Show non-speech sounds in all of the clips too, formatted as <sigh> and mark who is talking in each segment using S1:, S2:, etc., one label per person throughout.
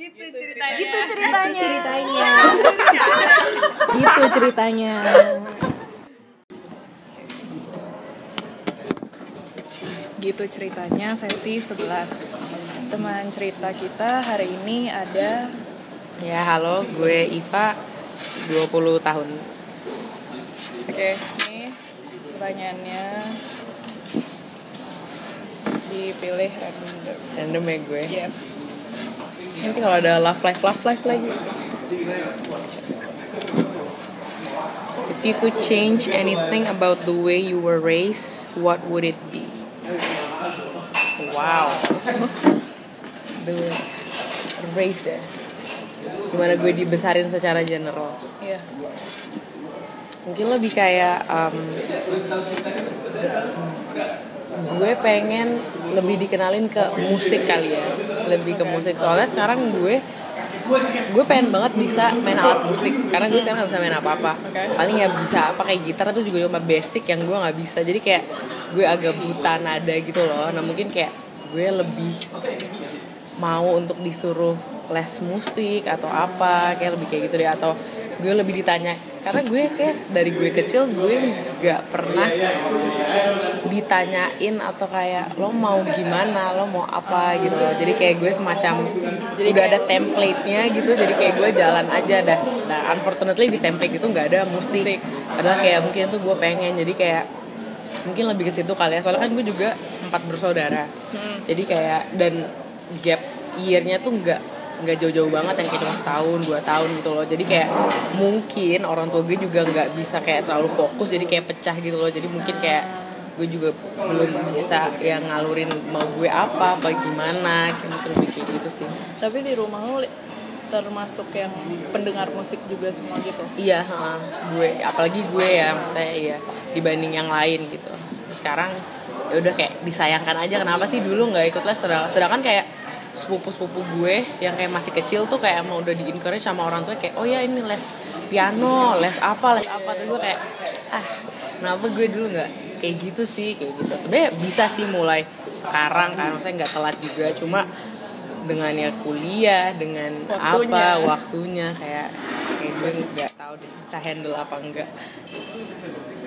S1: Gitu ceritanya.
S2: Gitu ceritanya.
S3: ceritanya.
S1: Gitu ceritanya.
S2: Gitu ceritanya sesi 11 Teman cerita kita hari ini ada
S3: ya halo gue Iva 20 tahun.
S2: Oke, ini pertanyaannya. Dipilih random.
S3: Random ya gue?
S2: Yes
S3: nanti kalau ada love life love life lagi. If you could change anything about the way you were raised what would it be? Wow. <laughs> The raised ya? Gimana gue dibesarin secara general?
S2: Iya.
S3: Mungkin lebih kayak um, gue pengen lebih dikenalin ke musik kali ya lebih ke musik. Soalnya sekarang gue gue pengen banget bisa main alat musik. Karena gue sekarang gak bisa main apa apa
S2: Oke.
S3: paling ya bisa apa kayak gitar itu juga cuma basic yang gue nggak bisa. Jadi kayak gue agak buta nada gitu loh. Nah mungkin kayak gue lebih mau untuk disuruh les musik atau apa kayak lebih kayak gitu deh. Atau gue lebih ditanya. Karena gue kayak dari gue kecil gue nggak pernah ditanyain atau kayak lo mau gimana? Lo mau apa? gitu loh. Jadi kayak gue semacam
S2: Jadi
S3: udah
S2: kayak-
S3: ada template-nya gitu. Jadi kayak gue jalan aja dah. Nah unfortunately di template itu nggak ada musik.
S2: Musik.
S3: padahal kayak mungkin tuh gue pengen. Jadi kayak mungkin lebih ke situ kali ya. Soalnya kan gue juga empat bersaudara. Jadi kayak dan gap year-nya tuh nggak nggak jauh-jauh banget yang kayak cuma setahun dua tahun gitu loh. Jadi kayak mungkin orang tua gue juga nggak bisa kayak terlalu fokus jadi kayak pecah gitu loh. Jadi mungkin kayak gue juga belum bisa yang ngalurin mau gue apa apa gimana kayak mungkin lebih kayak gitu sih.
S2: Tapi di rumah lo termasuk yang pendengar musik juga semua gitu?
S3: Iya ha, gue apalagi gue ya maksudnya iya dibanding yang lain gitu. Sekarang ya udah kayak disayangkan aja kenapa sih dulu nggak ikut les sedang- sedangkan kayak sepupu-sepupu gue yang kayak masih kecil tuh kayak emang udah di encourage sama orang tua kayak oh ya ini les piano les apa les apa. Tuh gue kayak ah kenapa gue dulu nggak kayak gitu sih? Kayak gitu. Sebenarnya bisa sih mulai sekarang kan maksudnya nggak telat juga. Cuma dengan ya kuliah dengan
S2: Waktunya.
S3: apa waktunya kayak kayak gue nggak tahu deh bisa handle apa enggak.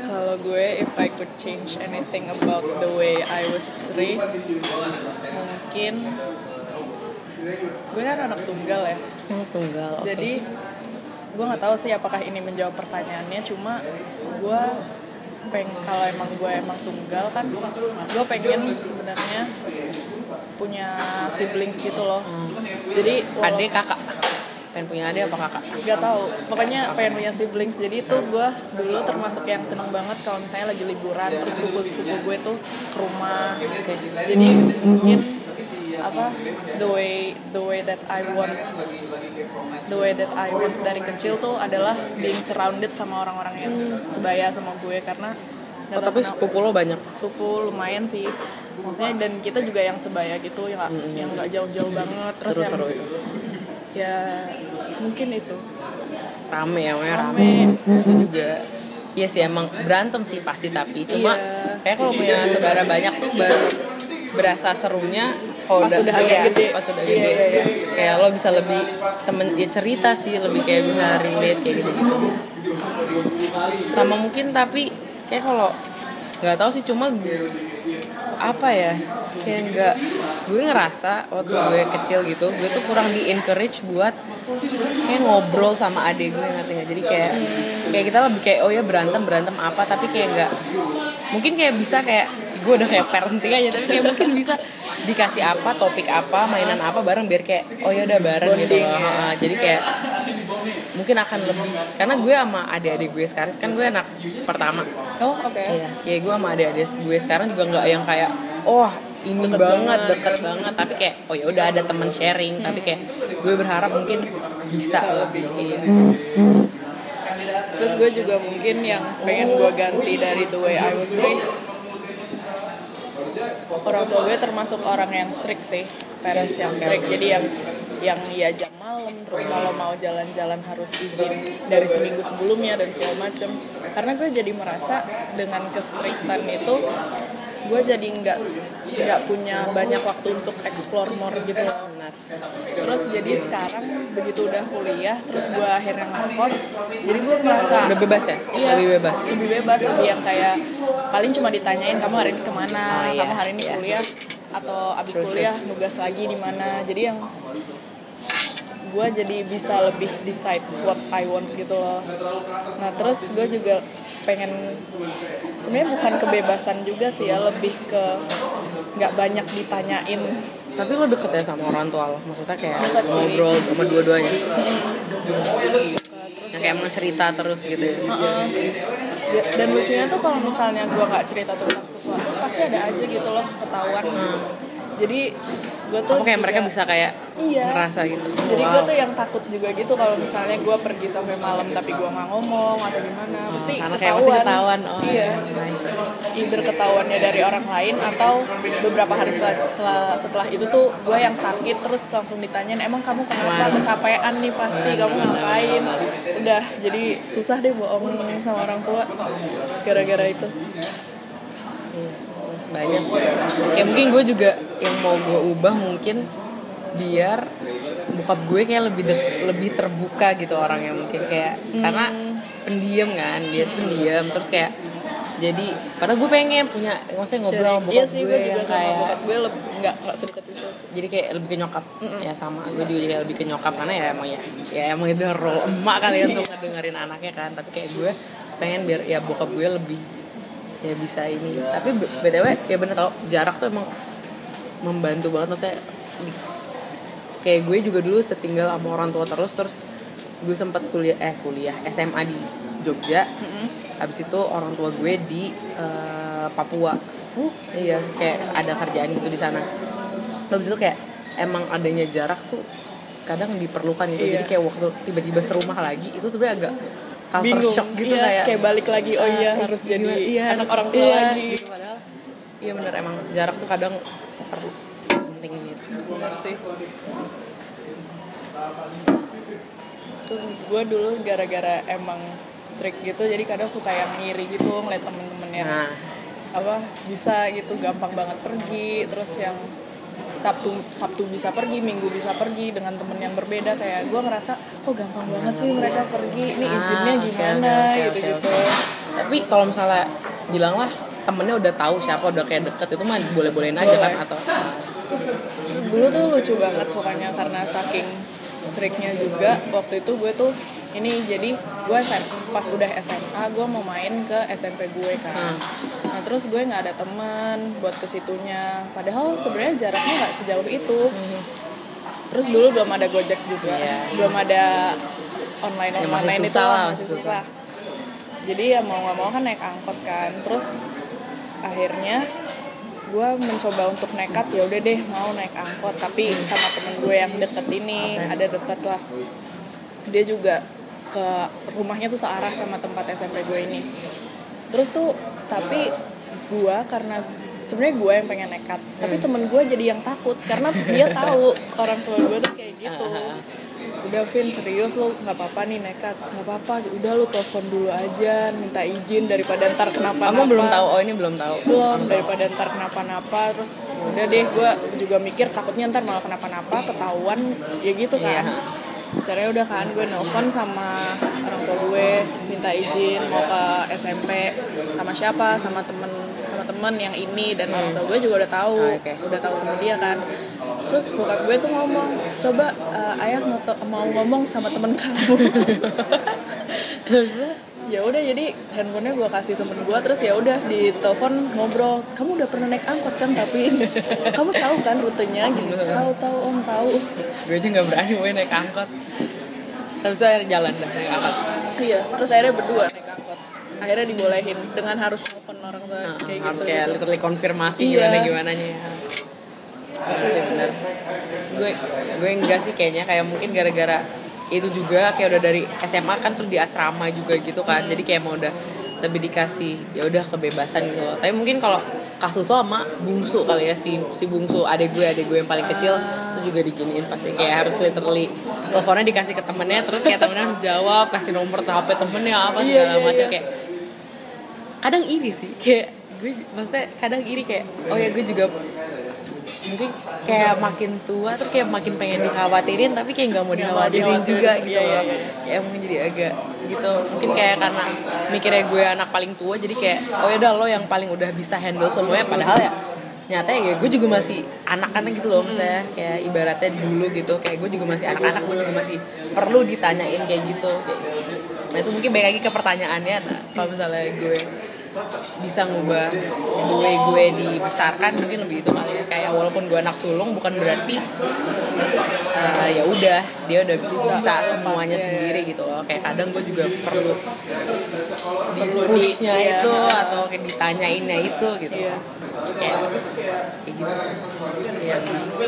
S2: Kalau gue, if I could change anything about the way I was raised, mungkin gue kan anak tunggal ya.
S3: oh tunggal oke.
S2: Jadi gue nggak tahu sih apakah ini menjawab pertanyaannya. Cuma gue peng kalau emang gue emang tunggal kan, gue pengen sebenarnya punya siblings gitu loh. Jadi walau-
S3: adik kakak pengen punya adik apa kakak
S2: Gak tahu, pokoknya pengen punya siblings Jadi itu gue dulu termasuk yang seneng banget kalau misalnya lagi liburan Terus sepupu-sepupu gue tuh ke rumah Jadi mungkin apa the way the way that I want the way that I want dari kecil tuh adalah being surrounded sama orang-orang yang sebaya sama gue karena
S3: oh, tapi sepupu lo banyak?
S2: Sepupu lumayan sih. Maksudnya dan kita juga yang sebaya gitu yang nggak yang nggak jauh-jauh banget. Terus yang
S3: seru-seru itu
S2: ya mungkin itu.
S3: Rame ya rame.
S2: Rame.
S3: itu juga Iya sih emang berantem sih pasti tapi. Cuma
S2: Iya.
S3: kayak kalau punya saudara banyak tuh baru berasa serunya kalau
S2: Pas udah agak
S3: iya,
S2: gede.
S3: pas udah
S2: Iya,
S3: gede
S2: iya, iya.
S3: kayak lo bisa lebih temen ya cerita sih lebih kayak bisa relate kayak gitu gitu sama mungkin tapi kayak kalau nggak tahu sih cuma gue- apa ya kayak nggak gue ngerasa waktu gue kecil gitu gue tuh kurang di encourage buat kayak ngobrol sama adik gue ngerti nggak jadi kayak kayak kita lebih kayak oh ya berantem berantem apa tapi kayak nggak mungkin kayak bisa kayak gue udah kayak parenting aja tapi kayak mungkin bisa dikasih apa topik apa mainan apa bareng biar kayak oh ya udah bareng gitu loh.
S2: ya.
S3: Jadi kayak mungkin akan lebih karena gue sama adik-adik gue sekarang kan gue anak pertama
S2: oh oke
S3: Iya, ya gue sama adik-adik gue sekarang juga nggak yang kayak oh ini
S2: Deket
S3: banget,
S2: banget.
S3: deket banget, tapi kayak oh ya udah ada teman sharing, tapi kayak gue berharap mungkin bisa lebih. Iya.
S2: terus gue juga mungkin yang pengen gue ganti dari the way I was raised orang tua gue termasuk orang yang strict sih parents yang strict. Jadi yang yang ya jam malam terus kalau mau jalan-jalan harus izin dari seminggu sebelumnya dan segala macem. Karena gue jadi merasa dengan kestriktan itu gue jadi nggak nggak punya banyak waktu untuk explore more gitu loh. Terus jadi sekarang begitu udah kuliah terus gue akhirnya ngekos jadi gue merasa
S3: udah bebas ya?
S2: Iya,
S3: lebih bebas?
S2: lebih bebas lebih yang kayak paling cuma ditanyain kamu hari ini ke mana?
S3: Oh, iya,
S2: kamu hari ini kuliah atau abis
S3: True,
S2: kuliah nugas lagi di mana? Jadi yang gue jadi bisa lebih decide what I want gitu loh. Nah terus gue juga pengen sebenarnya bukan kebebasan juga sih ya lebih ke nggak banyak ditanyain.
S3: Tapi lo deket ya sama orang tua lo maksudnya kayak
S2: Deket sih.
S3: ngobrol sama dua-duanya?
S2: Terus
S3: yang kayak mau cerita terus gitu ya?
S2: Heeh. Ya, dan lucunya tuh kalau misalnya gue nggak cerita tentang sesuatu pasti ada aja gitu loh ketahuan. Jadi gue tuh
S3: apa kayak mereka
S2: juga-
S3: bisa kayak
S2: Iya.
S3: ngerasa gitu?
S2: Jadi gue
S3: Wow.
S2: tuh yang takut juga gitu kalau misalnya gue pergi sampai malam tapi gue nggak ngomong atau gimana
S3: karena kayak
S2: ketahuan
S3: pasti ketahuan. oh
S2: iya
S3: nice.
S2: either ketahuannya dari orang lain atau beberapa hari setelah, setelah, setelah itu tuh gue yang sakit terus langsung ditanyain emang kamu kenapa kecapean nih pasti? Kamu ngapain? udah jadi susah deh bohong sama orang tua gara-gara itu.
S3: Iya, banyak kayak mungkin gue juga yang mau gue ubah mungkin biar bokap gue kayak lebih de- lebih terbuka gitu orangnya mungkin kayak karena pendiam kan dia tuh pendiam. Terus kayak jadi padahal gue pengen punya maksudnya ngobrol sama bokap
S2: iya sih
S3: gue,
S2: gue juga sama
S3: kayak
S2: bokap gue lebih nggak nggak sedekat itu.
S3: Jadi kayak lebih ke nyokap. Ya sama gue juga kayak lebih ke nyokap karena ya emang ya ya emang itu role emak kali ya untuk ngedengerin anaknya kan. Tapi kayak gue pengen biar ya bokap gue lebih ya bisa ini. Tapi btw ya bener tau jarak tuh emang membantu banget. Maksudnya kayak gue juga dulu setinggal sama orang tua terus terus gue sempat kuliah eh kuliah SMA di Jogja. Habis itu orang tua gue di eh, Papua. Iya kayak ada kerjaan gitu di sana. Habis itu kayak emang adanya jarak tuh kadang diperlukan gitu.
S2: Iya.
S3: jadi kayak waktu tiba-tiba serumah lagi itu sebenarnya agak culture
S2: bingung.
S3: shock gitu
S2: iya,
S3: kayak
S2: kayak balik lagi oh iya
S3: ah,
S2: harus jadi
S3: iya,
S2: anak orang tua
S3: iya,
S2: lagi.
S3: Gitu. padahal iya bener emang jarak tuh kadang perlu penting gitu.
S2: Benar sih. Terus gue dulu gara-gara emang strict gitu jadi kadang suka yang ngiri gitu ngeliat temen-temen yang
S3: nah.
S2: Apa bisa gitu gampang banget pergi terus yang Sabtu Sabtu bisa pergi Minggu bisa pergi dengan temen yang berbeda. Kayak gue ngerasa kok gampang banget sih mereka pergi? Ini
S3: Ah,
S2: izinnya gimana?
S3: oke, oke,
S2: gitu
S3: oke,
S2: gitu
S3: tapi kalau misalnya bilang lah temennya udah tahu siapa udah kayak deket itu mah boleh bolehin aja kan atau?
S2: Dulu tuh lucu banget pokoknya karena saking striknya juga waktu itu gue tuh ini jadi gue SM, pas udah SMA gue mau main ke SMP gue kan.
S3: Hmm.
S2: nah terus gue nggak ada teman buat ke situnya. Padahal sebenarnya jaraknya nggak sejauh itu. Terus dulu belum ada gojek juga.
S3: Iya.
S2: belum ada online
S3: Ya, masih
S2: online itu
S3: susah
S2: lah, masih
S3: masih
S2: susah. Jadi ya mau nggak mau kan naik angkot kan. Terus akhirnya gue mencoba untuk nekat ya udah deh mau naik angkot. Tapi sama temen gue yang deket ini ada deket lah. Dia juga ke rumahnya tuh searah sama tempat SMP gue ini. Terus tuh tapi gue karena sebenarnya gue yang pengen nekat tapi temen gue jadi yang takut. Karena dia tahu orang tua gue tuh kayak gitu. Terus, <laughs> udah Vin serius lu nggak apa-apa nih nekat. Nggak apa-apa udah lu telepon dulu aja minta izin daripada ntar kenapa
S3: kamu belum tahu? Oh ini belum tahu.
S2: Belum daripada ntar kenapa-napa terus udah deh gue juga mikir takutnya ntar malah kenapa-napa ketahuan ya gitu kan.
S3: Iya.
S2: caranya udah kan gue nelfon sama orang tua gue minta izin mau ke SMP sama siapa sama temen sama temen yang ini dan orang tua gue juga udah tahu.
S3: Oh, oke.
S2: udah tahu sama dia kan terus bokap gue tuh ngomong coba eh, ayah mau, ngomong sama temen kamu. <laughs> Ya udah jadi handphonenya gue kasih temen gue terus ya udah di telepon ngobrol kamu udah pernah naik angkot kan tapi <laughs> kamu tahu kan rutenya gitu tahu tahu om tahu.
S3: Gue aja nggak berani gue naik angkot. Terus saya jalan dah naik angkot.
S2: Iya terus akhirnya berdua naik angkot. Akhirnya dibolehin dengan harus telepon orang tua
S3: Nah,
S2: kayak
S3: harus
S2: gitu
S3: kayak
S2: gitu.
S3: literally konfirmasi
S2: Iya.
S3: gimana gimana nya benar sih benar gue gue enggak sih kayaknya kayak mungkin gara-gara itu juga kayak udah dari SMA kan tuh di asrama juga gitu kan. Jadi kayak mau udah lebih dikasih ya udah kebebasan gitu loh. Tapi mungkin kalau kasus lo sama bungsu kali ya si si bungsu adek gue adek gue yang paling kecil itu juga diginiin pasti. Kayak harus literally teleponnya dikasih ke temennya terus kayak temennya harus jawab kasih nomor HP temennya apa
S2: Iya,
S3: segala
S2: iya,
S3: macam.
S2: iya.
S3: kayak kadang iri sih kayak gue maksudnya kadang iri kayak oh ya gue juga mungkin kayak makin tua tuh kayak makin pengen dikhawatirin tapi kayak nggak mau dikhawatirin juga gitu
S2: iya,
S3: loh. Ya mungkin jadi agak gitu. Mungkin kayak karena mikirnya gue anak paling tua jadi kayak oh ya udah lo yang paling udah bisa handle semuanya. Padahal ya nyata ya gue juga masih anak-anak gitu loh misalnya kayak ibaratnya dulu gitu kayak gue juga masih anak-anak gue juga masih perlu ditanyain kayak gitu. Kayak gitu. nah itu mungkin balik lagi ke pertanyaannya nah kalau misalnya gue bisa ngubah way gue dibesarkan mungkin lebih itu kali ya kayak walaupun gue anak sulung bukan berarti eh, ya udah dia udah bisa semuanya
S2: ya.
S3: sendiri gitu kayak kadang gue juga perlu di pushnya
S2: Iya.
S3: itu atau kayak ditanyainnya itu gitu
S2: Iya.
S3: kayak kayak gitu sih Iya. Gue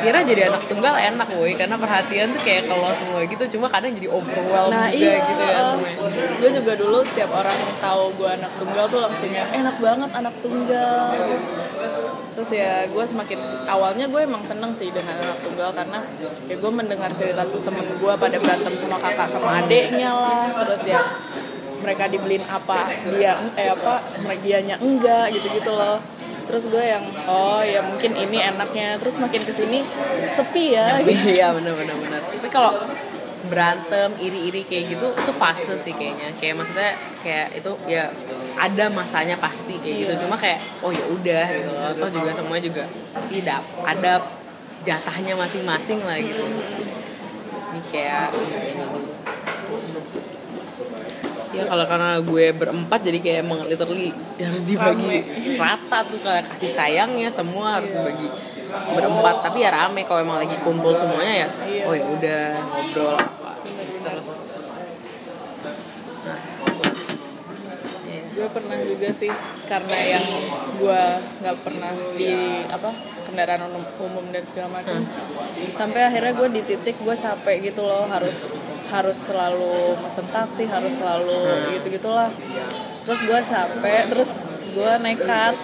S3: kira jadi anak tunggal enak woi karena perhatian tuh kayak kalau semua gitu cuma kadang jadi overwhelmed
S2: Nah
S3: juga
S2: iya,
S3: gitu ya
S2: gue juga dulu setiap orang tahu gue anak tunggal tuh langsung ya enak banget anak tunggal. Terus ya gue semakin awalnya gue emang seneng sih dengan anak tunggal karena ya gue mendengar cerita temen gue pada berantem sama kakak sama adeknya lah. Terus ya mereka dibeliin apa dia eh apa dianya enggak gitu-gitu loh. Terus gue yang oh ya mungkin ini enaknya. Terus makin ke sini sepi ya. gitu.
S3: iya benar benar benar tapi kalau berantem iri-iri kayak gitu itu fase sih kayaknya kayak maksudnya kayak itu ya ada masanya pasti kayak gitu. Cuma kayak oh ya udah gitu loh. Atau juga semuanya juga tidak ada jatahnya masing-masing lah gitu. Ini kayak ini. Dulu. ya kalau karena gue berempat jadi kayak emang literally harus dibagi. Rata tuh kayak kasih sayangnya semua harus dibagi berempat. Tapi ya rame kalau emang lagi kumpul semuanya ya. Oh ya udah ngobrol apa seru seru nah iya.
S2: Gue pernah juga sih karena yang gue nggak pernah di apa kendaraan umum, umum dan segala macam. Sampai akhirnya gue di titik gue capek gitu loh harus harus selalu mesen taksi harus selalu gitu gitulah terus gue capek terus gue nekat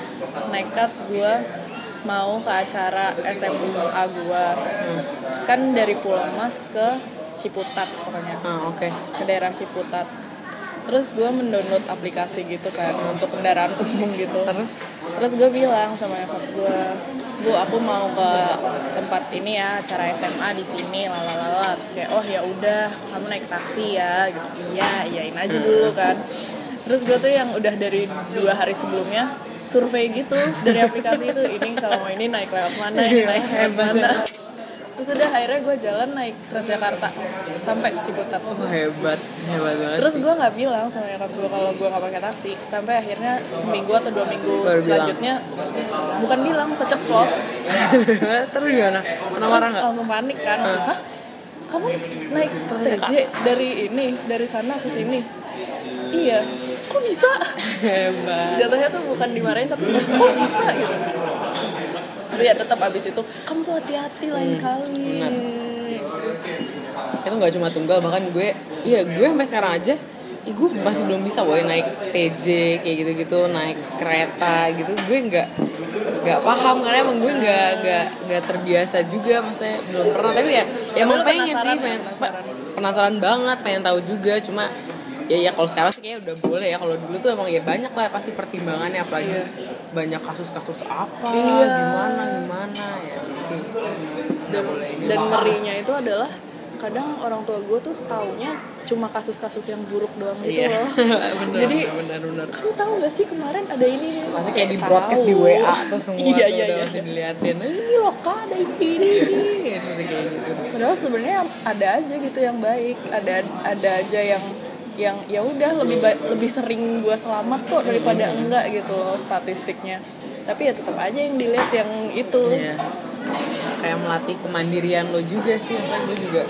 S2: nekat gue mau ke acara SMA gue kan dari Pulau Mas ke Ciputat pokoknya.
S3: Ah oke.
S2: Ke daerah Ciputat terus gue mendownload aplikasi gitu kan untuk kendaraan <laughs> umum gitu.
S3: Terus?
S2: Terus gue bilang sama nyokap gue bu aku mau ke tempat ini ya acara SMA di sini lalalala terus kayak oh ya udah kamu naik taksi ya. Gitu iya iyain aja dulu kan. Terus gue tuh yang udah dari dua hari sebelumnya survei gitu dari aplikasi itu ini kalau mau ini naik lewat mana ini naik lewat mana terus udah akhirnya gue jalan naik Transjakarta sampai Ciputat.
S3: Oh hebat. Hebat banget
S2: Terus gue nggak bilang sama nyokap gue kalau gue nggak pakai taksi. Sampai akhirnya seminggu atau dua minggu
S3: Baru
S2: selanjutnya bukan bilang keceplos <laughs>
S3: terus gimana? Marah nggak?
S2: langsung panik kan langsung hah? Kamu naik TJ dari ini dari sana ke sini? Iya. Kok bisa? <laughs>
S3: Hebat.
S2: Jatuhnya tuh bukan dimarahin tapi kok bisa? gitu tapi ya tetap abis itu kamu tuh hati-hati lain kali
S3: benar. itu nggak cuma tunggal bahkan gue iya gue sampai sekarang aja Ih, gue masih belum bisa boy naik TJ kayak gitu-gitu naik kereta gitu gue nggak nggak paham karena emang gue nggak nggak nggak terbiasa juga maksudnya belum pernah tapi ya ya emang pengen sih
S2: penasaran ya?
S3: pengen,
S2: Penasaran.
S3: penasaran banget pengen tahu juga cuma ya ya kalau sekarang sih kayak udah boleh ya kalau dulu tuh emang ya banyak lah pasti pertimbangannya apalagi banyak kasus-kasus apa
S2: Iya.
S3: gimana gimana ya sih
S2: dan, dan ngerinya itu adalah kadang orang tua gue tuh taunya cuma kasus-kasus yang buruk doang gitu
S3: Iya.
S2: loh <laughs>
S3: bener,
S2: jadi
S3: bener bener
S2: kamu tahu gak sih kemarin ada ini ini?"
S3: Masih kayak di
S2: Tahu.
S3: broadcast di WA tuh semua
S2: iya, <laughs>
S3: tuh
S2: iya,
S3: udah
S2: iya,
S3: masih diliatin ini loh kak ada ini ini ini <laughs> kayak gitu
S2: padahal sebenarnya ada aja gitu yang baik ada ada aja yang yang ya udah lebih lebih sering gue selamat kok daripada enggak gitu loh statistiknya tapi ya tetap aja yang dilihat yang itu
S3: Iya. kayak melatih kemandirian lo juga sih misalnya gue juga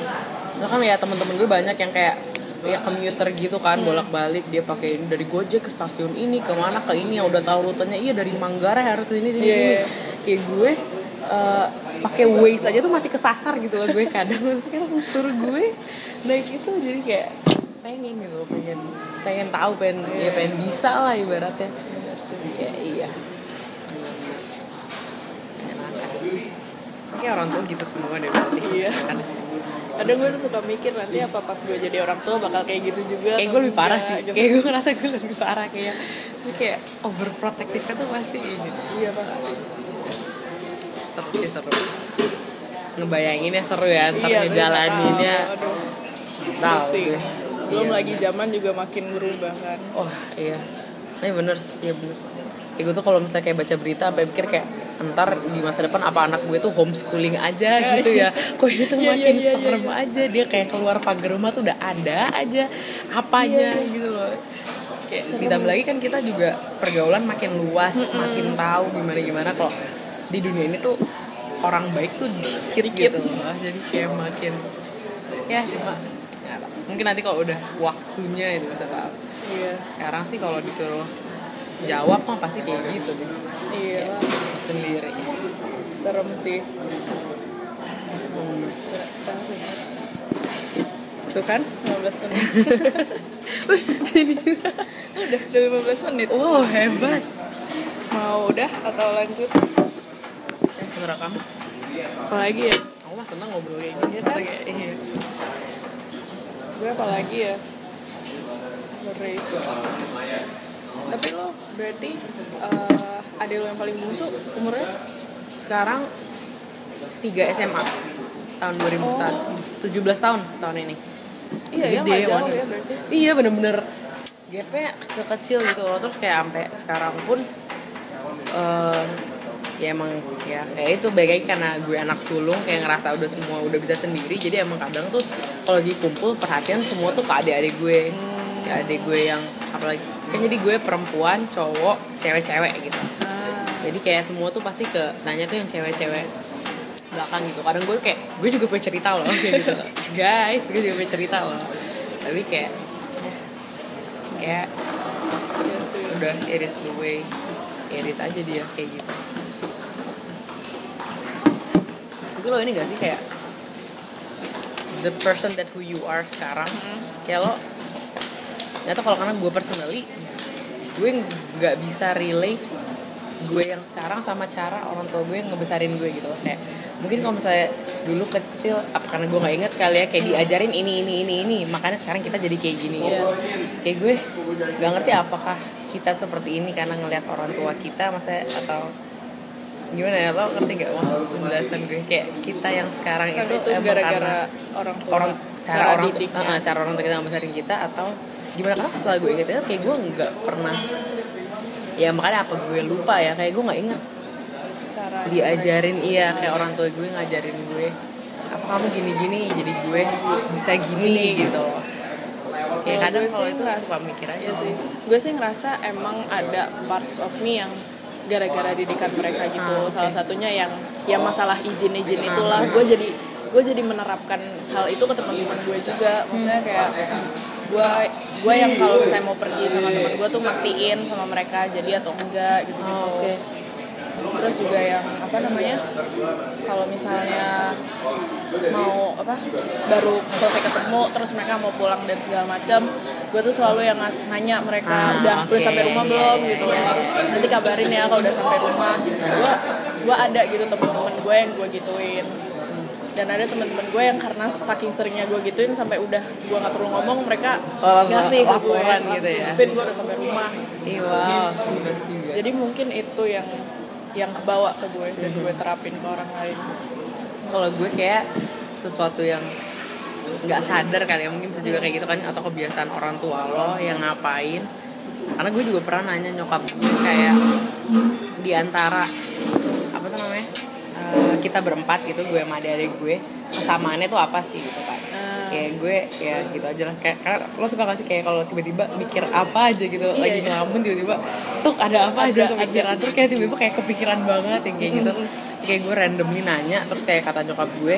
S3: Nah kan ya teman-teman gue banyak yang kayak ya commuter gitu kan
S2: Hmm.
S3: bolak-balik dia pakai ini dari Gojek ke stasiun ini ke mana ke ini yang udah tahu rutenya iya dari Manggarai harus ke sini sini
S2: Iya.
S3: sini kayak gue eh, pakai Waze aja tuh masih kesasar gitu loh gue kadang terus sekarang suruh gue naik itu jadi kayak pengen gitu pengen pengen tahu pengen ya pengen bisa lah ibaratnya. Ya iya. Kayak orang tua gitu semua deh berarti.
S2: Iya.
S3: Kan?
S2: kadang gue tuh suka mikir nanti apa pas gue jadi orang tua bakal kayak gitu juga
S3: Kayak gue lebih parah sih.
S2: gitu.
S3: Kayak gue ngerasa gue lebih parah kayak Terus kayak overprotective tuh pasti ini
S2: iya pasti.
S3: Seru sih seru. Ngebayanginnya seru ya ntar
S2: Iya,
S3: ngejalaninnya.
S2: tahu. Aduh,
S3: tahu.
S2: Belum
S3: Iya.
S2: lagi zaman juga makin berubah kan.
S3: wah iya. Ini bener iya bener. Kayak gue tuh kalau misalnya kayak baca berita sampai mikir kayak ntar di masa depan apa anak gue tuh homeschooling aja gitu ya. <laughs> kok ini tuh
S2: Iya, iya,
S3: makin
S2: iya, iya,
S3: serem aja. Dia kayak keluar pagar rumah tuh udah ada aja apanya
S2: Iya,
S3: gitu loh. Kayak ditambah lagi kan kita juga pergaulan makin luas makin tahu gimana gimana. Kalau di dunia ini tuh orang baik tuh dikit, gitu loh. Jadi kayak makin ya cuma. Mungkin nanti kalau udah waktunya itu bisa tahu
S2: Iya.
S3: sekarang sih kalau disuruh jawab mah pasti kayak gitu deh
S2: Iya.
S3: sendiri
S2: Serem sih.
S3: Hmm.
S2: Tuh kan 15 menit. <laughs> udah udah 15 menit.
S3: wow hebat
S2: Mau udah atau lanjut?
S3: eh menurut kamu
S2: Apalagi ya?
S3: aku mah seneng ngobrol kayak gini
S2: Iya kan?
S3: Masa kayak, iya.
S2: Gue apalagi ya? Race. Tapi lo berarti eh adik lo yang paling bungsu umurnya?
S3: sekarang 3 SMA tahun 2001 17 tahun tahun ini
S2: Iya ya,
S3: Gede,
S2: nggak jauh ya berarti.
S3: iya bener-bener gapnya kecil-kecil gitu loh terus kayak sampai sekarang pun eh ya emang ya kayak itu baik karena gue anak sulung kayak ngerasa udah semua udah bisa sendiri jadi emang kadang tuh kalau lagi kumpul perhatian semua tuh ke adik-adik gue. Ke adik gue yang apalagi kan jadi gue perempuan cowok cewek-cewek gitu.
S2: Ah,
S3: jadi kayak semua tuh pasti ke nanya tuh yang cewek-cewek belakang gitu. Kadang gue kayak gue juga punya cerita loh kayak gitu. <laughs> Guys gue juga punya cerita loh. Tapi kayak kayak udah iris the way iris aja dia kayak gitu. Tapi lo ini gak sih kayak the person that who you are sekarang. Kayak lo nggak tau kalau karena gue personally gue nggak bisa relay gue yang sekarang sama cara orang tua gue yang ngebesarin gue gitu loh. Kayak mungkin kalau misalnya dulu kecil apa karena gue nggak inget kali ya kayak diajarin ini ini ini ini. Makanya sekarang kita jadi kayak gini ya kayak gue nggak ngerti apakah kita seperti ini karena ngelihat orang tua kita masa atau gimana ya lo ngerti nggak maksud penjelasan gue kayak kita yang sekarang
S2: Kan
S3: itu,
S2: itu
S3: emang
S2: gara-gara
S3: karena
S2: orang tua.
S3: orang cara, orang
S2: didiknya.
S3: uh, cara orang tua kita ngebesarin kita atau gimana karena setelah gue inget kayak gue nggak pernah ya makanya apa gue lupa ya kayak gue nggak inget
S2: cara
S3: diajarin iya kayak orang tua gue ngajarin gue apa kamu gini-gini jadi gue bisa gini gitu loh ya kadang kalau itu
S2: ngerasa-
S3: suka mikir aja
S2: Iya sih. Gue sih ngerasa emang ada parts of me yang gara-gara didikan mereka gitu.
S3: Ah, oke.
S2: Salah satunya yang ya masalah izin-izin
S3: Ah,
S2: itulah. Gue jadi gue jadi menerapkan hal itu ke teman-teman gue juga. Maksudnya kayak gue gue yang kalau misalnya mau pergi sama teman gue tuh mastiin sama mereka jadi atau enggak gitu.
S3: Oh, oke.
S2: Terus juga yang apa namanya? Kalau misalnya mau apa baru selesai ketemu terus mereka mau pulang dan segala macam gue tuh selalu yang nanya mereka
S3: Ah,
S2: udah udah
S3: oke.
S2: sampai rumah belum gitu loh nanti kabarin ya kalau udah sampai rumah gue gue ada gitu temen-temen gue yang gue gituin dan ada teman-teman gue yang karena saking seringnya gue gituin sampai udah gue nggak perlu ngomong mereka
S3: Oh,
S2: ngasih ke gue
S3: gitu ya.
S2: Gue udah sampai rumah
S3: Iya, wow,
S2: jadi mungkin itu yang yang kebawa ke gue dan
S3: Mm-hmm.
S2: gue terapin ke orang lain.
S3: Kalau gue kayak sesuatu yang nggak sadar kali ya mungkin bisa juga kayak gitu kan atau kebiasaan orang tua lo yang ngapain. Karena gue juga pernah nanya nyokap gue kayak di antara apa tuh namanya eh, kita berempat gitu gue sama adik gue kesamaannya tuh apa sih gitu kan kayak gue ya gitu aja lah. Kayak karena lo suka gak sih kayak kalau tiba-tiba mikir apa aja gitu lagi
S2: iya.
S3: ngelamun tiba-tiba tuh ada apa aja? kepikiran terus kayak tiba-tiba kayak kepikiran banget yang kayak gitu. Kayak gue randomly nanya terus kayak kata nyokap gue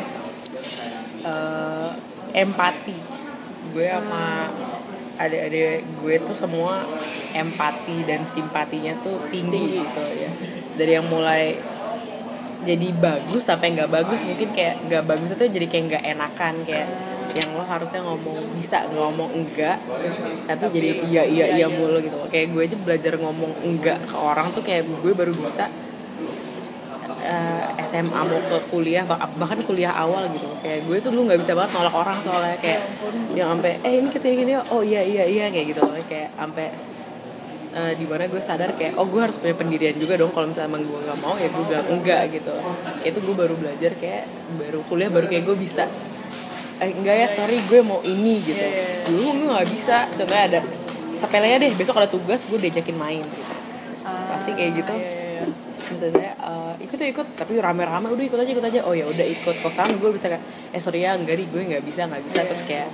S3: eh, empati. Gue sama adik-adik gue tuh semua empati dan simpatinya tuh tinggi gitu ya. Dari yang mulai jadi bagus sampai nggak bagus mungkin kayak nggak bagus itu jadi kayak nggak enakan kayak yang lo harusnya ngomong bisa ngomong enggak tapi jadi iya iya iya mulu gitu. Kayak gue aja belajar ngomong enggak ke orang tuh kayak gue baru bisa eh, SMA mau ke kuliah bah- bahkan kuliah awal gitu. Kayak gue tuh dulu nggak bisa banget nolak orang soalnya kayak yang sampai eh ini kita gini oh iya iya iya kayak gitu. Kayak sampai eh, di mana gue sadar kayak oh gue harus punya pendirian juga dong kalau misalnya emang gue nggak mau ya gue bilang enggak gitu. Kayak itu gue baru belajar kayak baru kuliah baru kayak gue bisa eh enggak ya sorry gue mau ini gitu.
S2: Iya, iya, iya.
S3: dulu gue nggak bisa. Contohnya ada sepelenya deh. Besok ada tugas gue diajakin main. Gitu pasti kayak gitu.
S2: Iya, iya, iya.
S3: misalnya eh, ikut ya ikut tapi rame-rame. Udah ikut aja ikut aja. Oh ya udah ikut sekarang gue bisa kayak eh sorry ya enggak nih gue nggak bisa nggak bisa. Terus kayak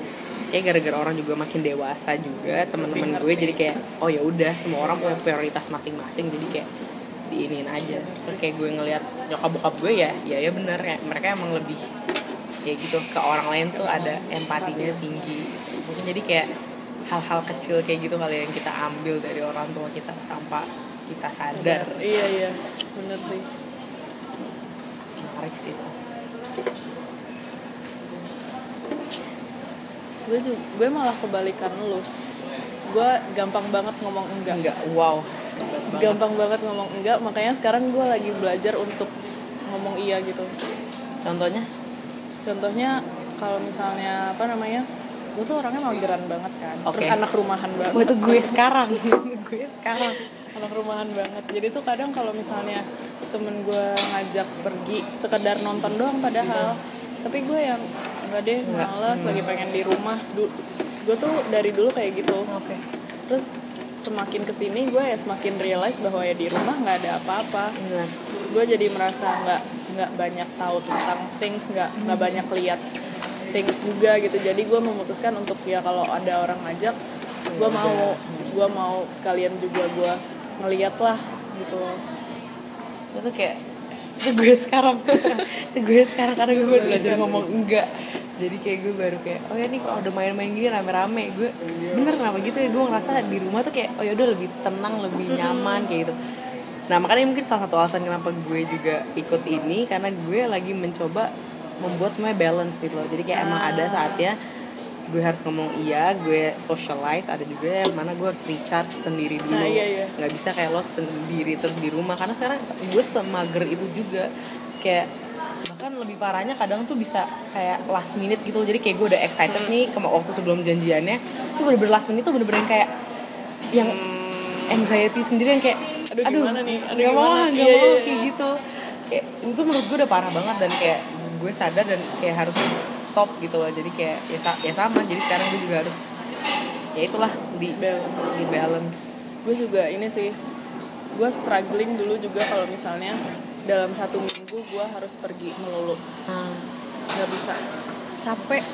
S3: kayak gara-gara orang juga makin dewasa juga teman-teman gue jadi kayak oh ya udah semua orang punya prioritas masing-masing. Jadi kayak diinin aja. Terus kayak gue ngelihat nyokap bokap gue ya ya ya bener. Ya mereka emang lebih ya gitu ke orang lain tuh ada empatinya tinggi. Mungkin jadi kayak hal-hal kecil kayak gitu kali yang kita ambil dari orang tua kita tanpa kita sadar.
S2: Iya iya bener sih.
S3: Menarik sih itu.
S2: Gue juga gue malah kebalikan lu. Gue gampang banget ngomong enggak.
S3: Enggak wow. Banget.
S2: gampang banget ngomong enggak makanya sekarang gue lagi belajar untuk ngomong iya gitu.
S3: Contohnya
S2: contohnya kalau misalnya apa namanya gue tuh orangnya mageran banget kan. Terus
S3: Oke.
S2: anak rumahan banget.
S3: Wah itu gue sekarang. <laughs> Gue sekarang.
S2: Anak rumahan banget. Jadi tuh kadang kalau misalnya temen gue ngajak pergi sekedar nonton doang padahal. Tapi gue yang enggak deh
S3: Enggak.
S2: males lagi pengen di rumah. Du- gue tuh dari dulu kayak gitu.
S3: Oke.
S2: Terus semakin ke sini gue ya semakin realize bahwa ya di rumah nggak ada apa-apa.
S3: Benar
S2: gue jadi merasa nggak nggak banyak tahu tentang things nggak nggak banyak lihat things juga gitu. Jadi gue memutuskan untuk ya kalau ada orang ngajak gue mau gue mau sekalian juga gue ngeliat lah gitu. Loh
S3: itu kayak itu gue sekarang. <laughs> Itu gue sekarang karena gue baru belajar ngomong enggak. Jadi kayak gue baru kayak oh ya nih kalau udah main-main gini rame-rame. Gue bener kenapa gitu ya? Gue ngerasa di rumah tuh kayak oh ya udah lebih tenang lebih nyaman kayak gitu nah makanya mungkin salah satu alasan kenapa gue juga ikut ini karena gue lagi mencoba membuat semuanya balance gitu loh. Jadi kayak emang ada saatnya gue harus ngomong iya gue socialize ada juga yang mana gue harus recharge sendiri dulu.
S2: Nah, iya, iya.
S3: nggak bisa kayak lo sendiri terus di rumah karena sekarang gue semager itu juga. Kayak bahkan lebih parahnya kadang tuh bisa kayak last minute gitu loh. Jadi kayak gue udah excited nih kema waktu sebelum janjiannya tuh bener-bener last minute tuh bener-bener kayak yang anxiety sendiri yang kayak
S2: Aduh, gimana nih? Aduh,
S3: mau
S2: gimana?
S3: ah, nggak
S2: Iya,
S3: mau
S2: iya,
S3: kayak gitu. Kayak itu menurut gue udah parah banget dan kayak gue sadar dan kayak harus stop gitu loh. Jadi kayak ya, ya sama. Jadi sekarang gue juga harus ya itulah di
S2: balance.
S3: di balance.
S2: Gue juga ini sih gue struggling dulu juga kalau misalnya dalam satu minggu gue harus pergi melulu.
S3: Ah,
S2: nggak bisa. Capek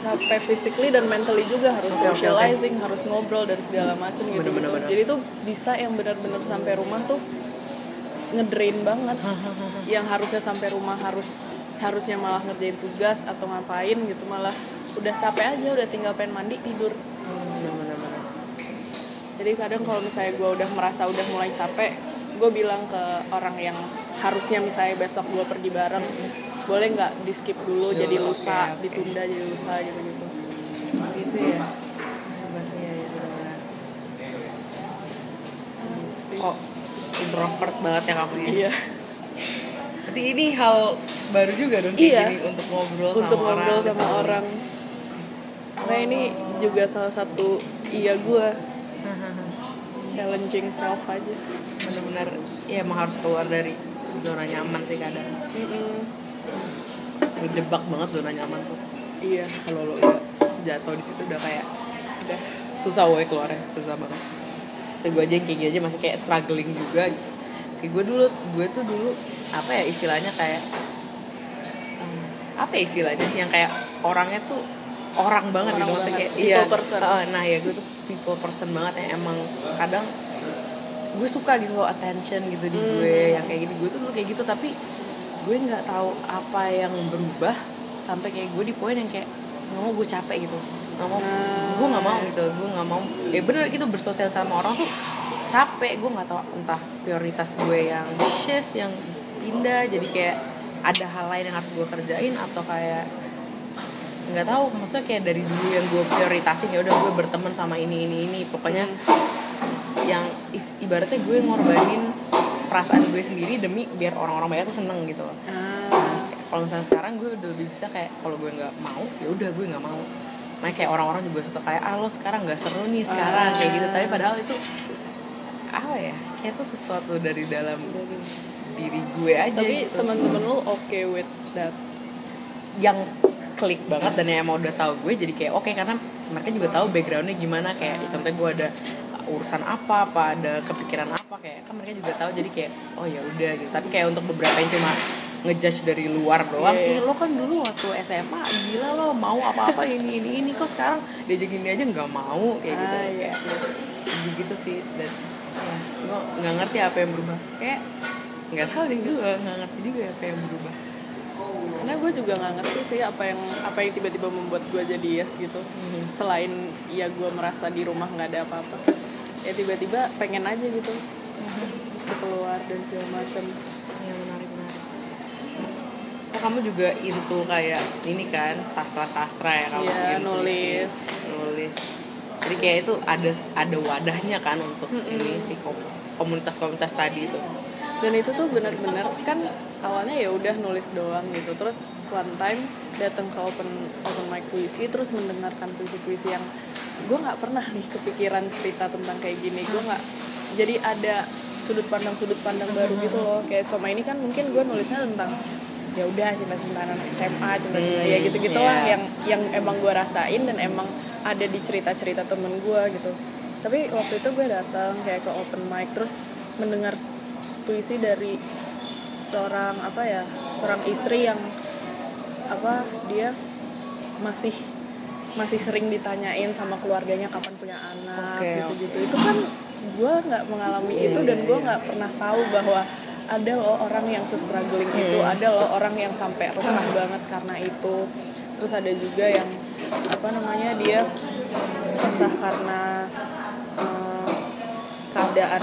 S2: capek physically dan mentally juga harus
S3: oke.
S2: socializing harus ngobrol dan segala macem gitu
S3: Bener, bener,
S2: gitu
S3: bener.
S2: jadi tuh bisa yang benar-benar sampai rumah tuh ngedrain banget <laughs> yang harusnya sampai rumah harus harusnya malah ngerjain tugas atau ngapain gitu malah udah capek aja udah tinggal pengen mandi tidur
S3: bener-bener
S2: jadi kadang kalau misalnya gue udah merasa udah mulai capek gue bilang ke orang yang harusnya misalnya besok gue pergi bareng boleh nggak di skip dulu jadi
S3: oke,
S2: lusa
S3: oke.
S2: ditunda jadi lusa gitu gitu
S3: gitu ya hebatnya ya kok introvert banget ya kamu ya?
S2: Iya.
S3: Berarti ini hal baru juga dong kayak
S2: Iya.
S3: gini untuk ngobrol
S2: untuk
S3: sama
S2: ngobrol
S3: orang.
S2: sama orang. Nah ini juga salah satu iya gue challenging self aja.
S3: Benar-benar ya emang harus keluar dari zona nyaman sih kadang.
S2: Mm-mm.
S3: ngejebak banget zona nyaman tuh.
S2: Iya.
S3: Kalau lo udah jatuh di situ udah kayak
S2: udah.
S3: susah woy keluarnya susah banget. So gue aja yang kayak gini aja masih kayak struggling juga. Gitu. kayak gue dulu gue tuh dulu apa ya istilahnya kayak hmm, apa ya istilahnya yang kayak orangnya tuh orang banget
S2: Orang
S3: gitu maksudnya
S2: banget,
S3: kayak iya
S2: person.
S3: eh, nah ya gue tuh people person banget yang emang kadang gue suka gitu loh attention gitu di
S2: Hmm.
S3: gue yang kayak gini gue tuh dulu kayak gitu tapi gue nggak tahu apa yang berubah sampai kayak gue di poin yang kayak nggak mau gue capek gitu nggak mau
S2: Ah.
S3: gue nggak mau gitu gue nggak mau ya bener gitu bersosial sama orang tuh capek gue nggak tahu entah prioritas gue yang shift yang pindah jadi kayak ada hal lain yang harus gue kerjain atau kayak nggak tahu maksudnya kayak dari dulu yang gue prioritasin ya udah gue berteman sama ini ini ini. Pokoknya yang is- ibaratnya gue ngorbanin perasaan gue sendiri demi biar orang-orang banyak tuh seneng gitu loh.
S2: Ah,
S3: Nah, kalau misalnya sekarang gue udah lebih bisa kayak kalau gue nggak mau ya udah gue nggak mau. Nah kayak orang-orang juga suka kayak ah lo sekarang nggak seru nih sekarang kayak gitu. Tapi padahal itu apa ya kayak itu sesuatu dari dalam diri gue aja
S2: tapi
S3: gitu.
S2: teman-teman lu oke with that?
S3: Yang klik banget dan yang emang udah tahu gue jadi kayak oke karena mereka juga tahu backgroundnya gimana kayak contohnya gue ada urusan apa apa ada kepikiran apa kayak kan mereka juga tahu jadi kayak oh ya udah gitu. Tapi kayak untuk beberapa yang cuma ngejudge dari luar doang
S2: Iya.
S3: "Ih, lo kan dulu waktu SMA gila lo mau apa-apa ini ini ini kok sekarang diajak gini aja nggak mau kayak gitu.
S2: Ah, iya.
S3: kayak gitu sih dan ya, gue nggak ngerti apa yang berubah. Kayak nggak tahu deh gue nggak ngerti juga apa yang berubah
S2: karena gue juga nggak ngerti sih apa yang apa yang tiba-tiba membuat gue jadi yes gitu selain ya gue merasa di rumah nggak ada apa-apa ya tiba-tiba pengen aja gitu Untuk keluar dan segala macam
S3: Ya menarik menarik. Oh kamu juga into kayak ini kan sastra sastra ya kamu?
S2: Iya,
S3: into
S2: nulis.
S3: Nulis. Jadi kayak itu ada ada wadahnya kan untuk ini sih kom- komunitas-komunitas tadi itu.
S2: Dan itu tuh benar-benar kan awalnya ya udah nulis doang gitu. Terus one time datang ke open open mic puisi terus mendengarkan puisi-puisi yang gue nggak pernah nih kepikiran cerita tentang kayak gini. Gue nggak jadi ada sudut pandang sudut pandang baru gitu loh. Kayak selama ini kan mungkin gue nulisnya tentang ya udah cinta-cintaan anak SMA cinta-cinta ya
S3: Hmm,
S2: gitu-gitu lah
S3: iya.
S2: yang yang emang gue rasain dan emang ada di cerita-cerita temen gue gitu. Tapi waktu itu gue datang kayak ke open mic terus mendengar puisi dari seorang apa ya seorang istri yang apa dia masih masih sering ditanyain sama keluarganya kapan punya anak
S3: Oke,
S2: gitu-gitu. Itu kan gue nggak mengalami itu dan gue nggak pernah tahu bahwa ada loh orang yang se-struggling itu ada loh orang yang sampai resah banget karena itu. Terus ada juga yang apa namanya dia resah karena eh, keadaan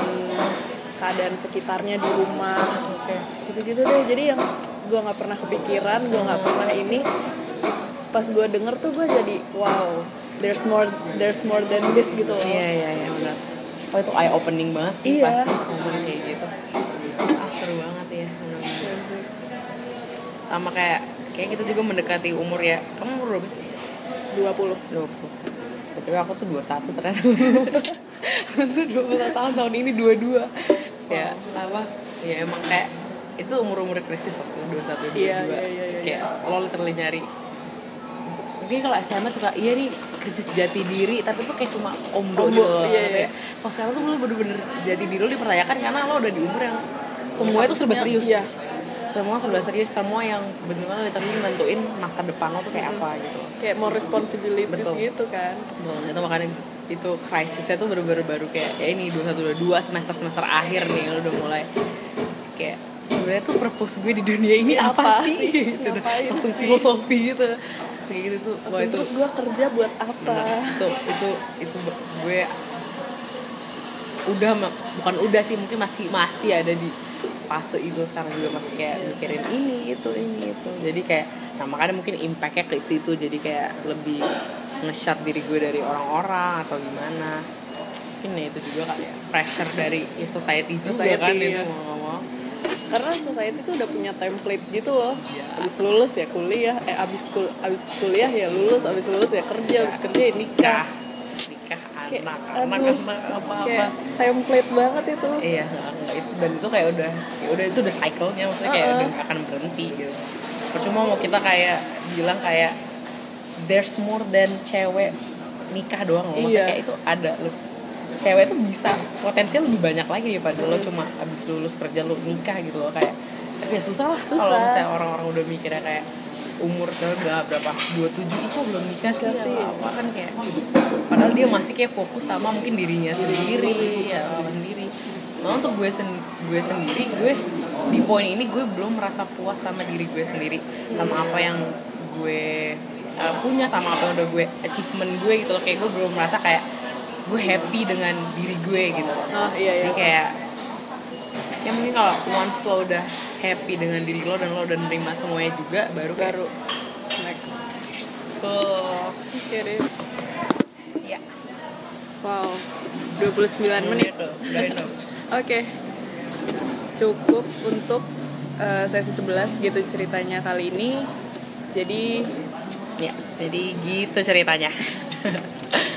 S2: keadaan sekitarnya di rumah gitu-gitu deh jadi yang gue nggak pernah kepikiran gue nggak pernah ini pas gue denger tuh gue jadi wow there's more there's more than this gitu loh
S3: Iya iya iya benar. Oh itu eye opening banget sih
S2: Iya.
S3: pasti ngomong kayak gitu. Ah, seru banget ya. Sama kayak kayak kita juga mendekati umur ya. Kamu umur berapa sih?
S2: 20
S3: 20 Tapi aku tuh 21 ternyata <laughs> Aku tuh 21 tahun, tahun ini 22 Ya, apa Ya emang kayak itu umur-umur krisis waktu 21, 22
S2: Iya, iya, iya, iya.
S3: Kayak lo literally nyari Mungkin kalau SMA suka, iya nih krisis jati diri Tapi tuh kayak cuma omdo,
S2: Omdo,
S3: gitu
S2: iya, iya.
S3: Kalau sekarang tuh lo bener-bener jati diri lo dipertanyakan Karena lo udah di umur yang semua itu serba serius
S2: Iya.
S3: Semua serba serius, semua yang bener-bener literally nentuin masa depan lo tuh kayak apa gitu
S2: kayak more responsibilities
S3: Betul.
S2: gitu kan
S3: Betul, itu makanya itu krisisnya tuh baru-baru baru kayak ya ini 21 22 semester semester akhir nih lo udah mulai. Kayak sebenarnya tuh purpose gue di dunia ini apa,
S2: Apa
S3: sih?
S2: sih? <laughs>
S3: gitu langsung
S2: sih?
S3: filosofi gitu. Kayak gitu tuh. Wah itu
S2: terus gue kerja buat apa?
S3: Itu itu itu gue udah bukan udah sih mungkin masih masih ada di fase itu sekarang juga masih kayak mikirin ini itu ini itu. Jadi kayak nah makanya mungkin impactnya ke situ. Jadi kayak lebih nge-shut diri gue dari orang-orang atau gimana. Mungkin ya itu juga kali ya. Pressure dari ya society juga
S2: Society,
S3: kan itu
S2: iya.
S3: mau nggak mau
S2: karena society tuh udah punya template gitu loh.
S3: Iya.
S2: abis lulus ya kuliah eh abis kul abis kuliah ya lulus abis lulus ya kerja abis kerja ya nikah.
S3: Nikah
S2: Kayak,
S3: anak
S2: aduh,
S3: anak anak apa apa.
S2: kayak template banget itu.
S3: Iya, itu dan itu kayak udah ya udah itu udah cycle-nya maksudnya kayak udah nggak akan berhenti gitu. Percuma mau kita kayak bilang kayak there's more than cewek nikah doang loh. Maksudnya
S2: Iya.
S3: kayak itu ada loh. Cewek tuh bisa potensial lebih banyak lagi daripada lo cuma abis lulus kerja lo nikah gitu loh kayak tapi ya susah lah
S2: Susah.
S3: kalau misalnya orang-orang udah mikirnya kayak umur udah berapa 27 ih kok belum nikah sih
S2: Nikah sih.
S3: apa, apa kan kayak padahal dia masih kayak fokus sama mungkin dirinya sendiri ya orang sendiri nah untuk gue sen gue sendiri gue di poin ini gue belum merasa puas sama diri gue sendiri sama apa yang gue uh, punya sama apa yang udah gue achievement gue gitu loh. Kayak gue belum merasa kayak gue happy dengan diri gue gitu.
S2: Ah iya iya.
S3: Jadi kayak ya mungkin kalau once lo udah happy dengan diri lo dan lo udah nerima semuanya juga baru kayak
S2: baru. next.
S3: Cool ya.
S2: Wow 29 menit.
S3: itu. <laughs>
S2: Oke, cukup untuk eh, sesi 11 gitu ceritanya kali ini. Jadi
S3: jadi gitu ceritanya <laughs>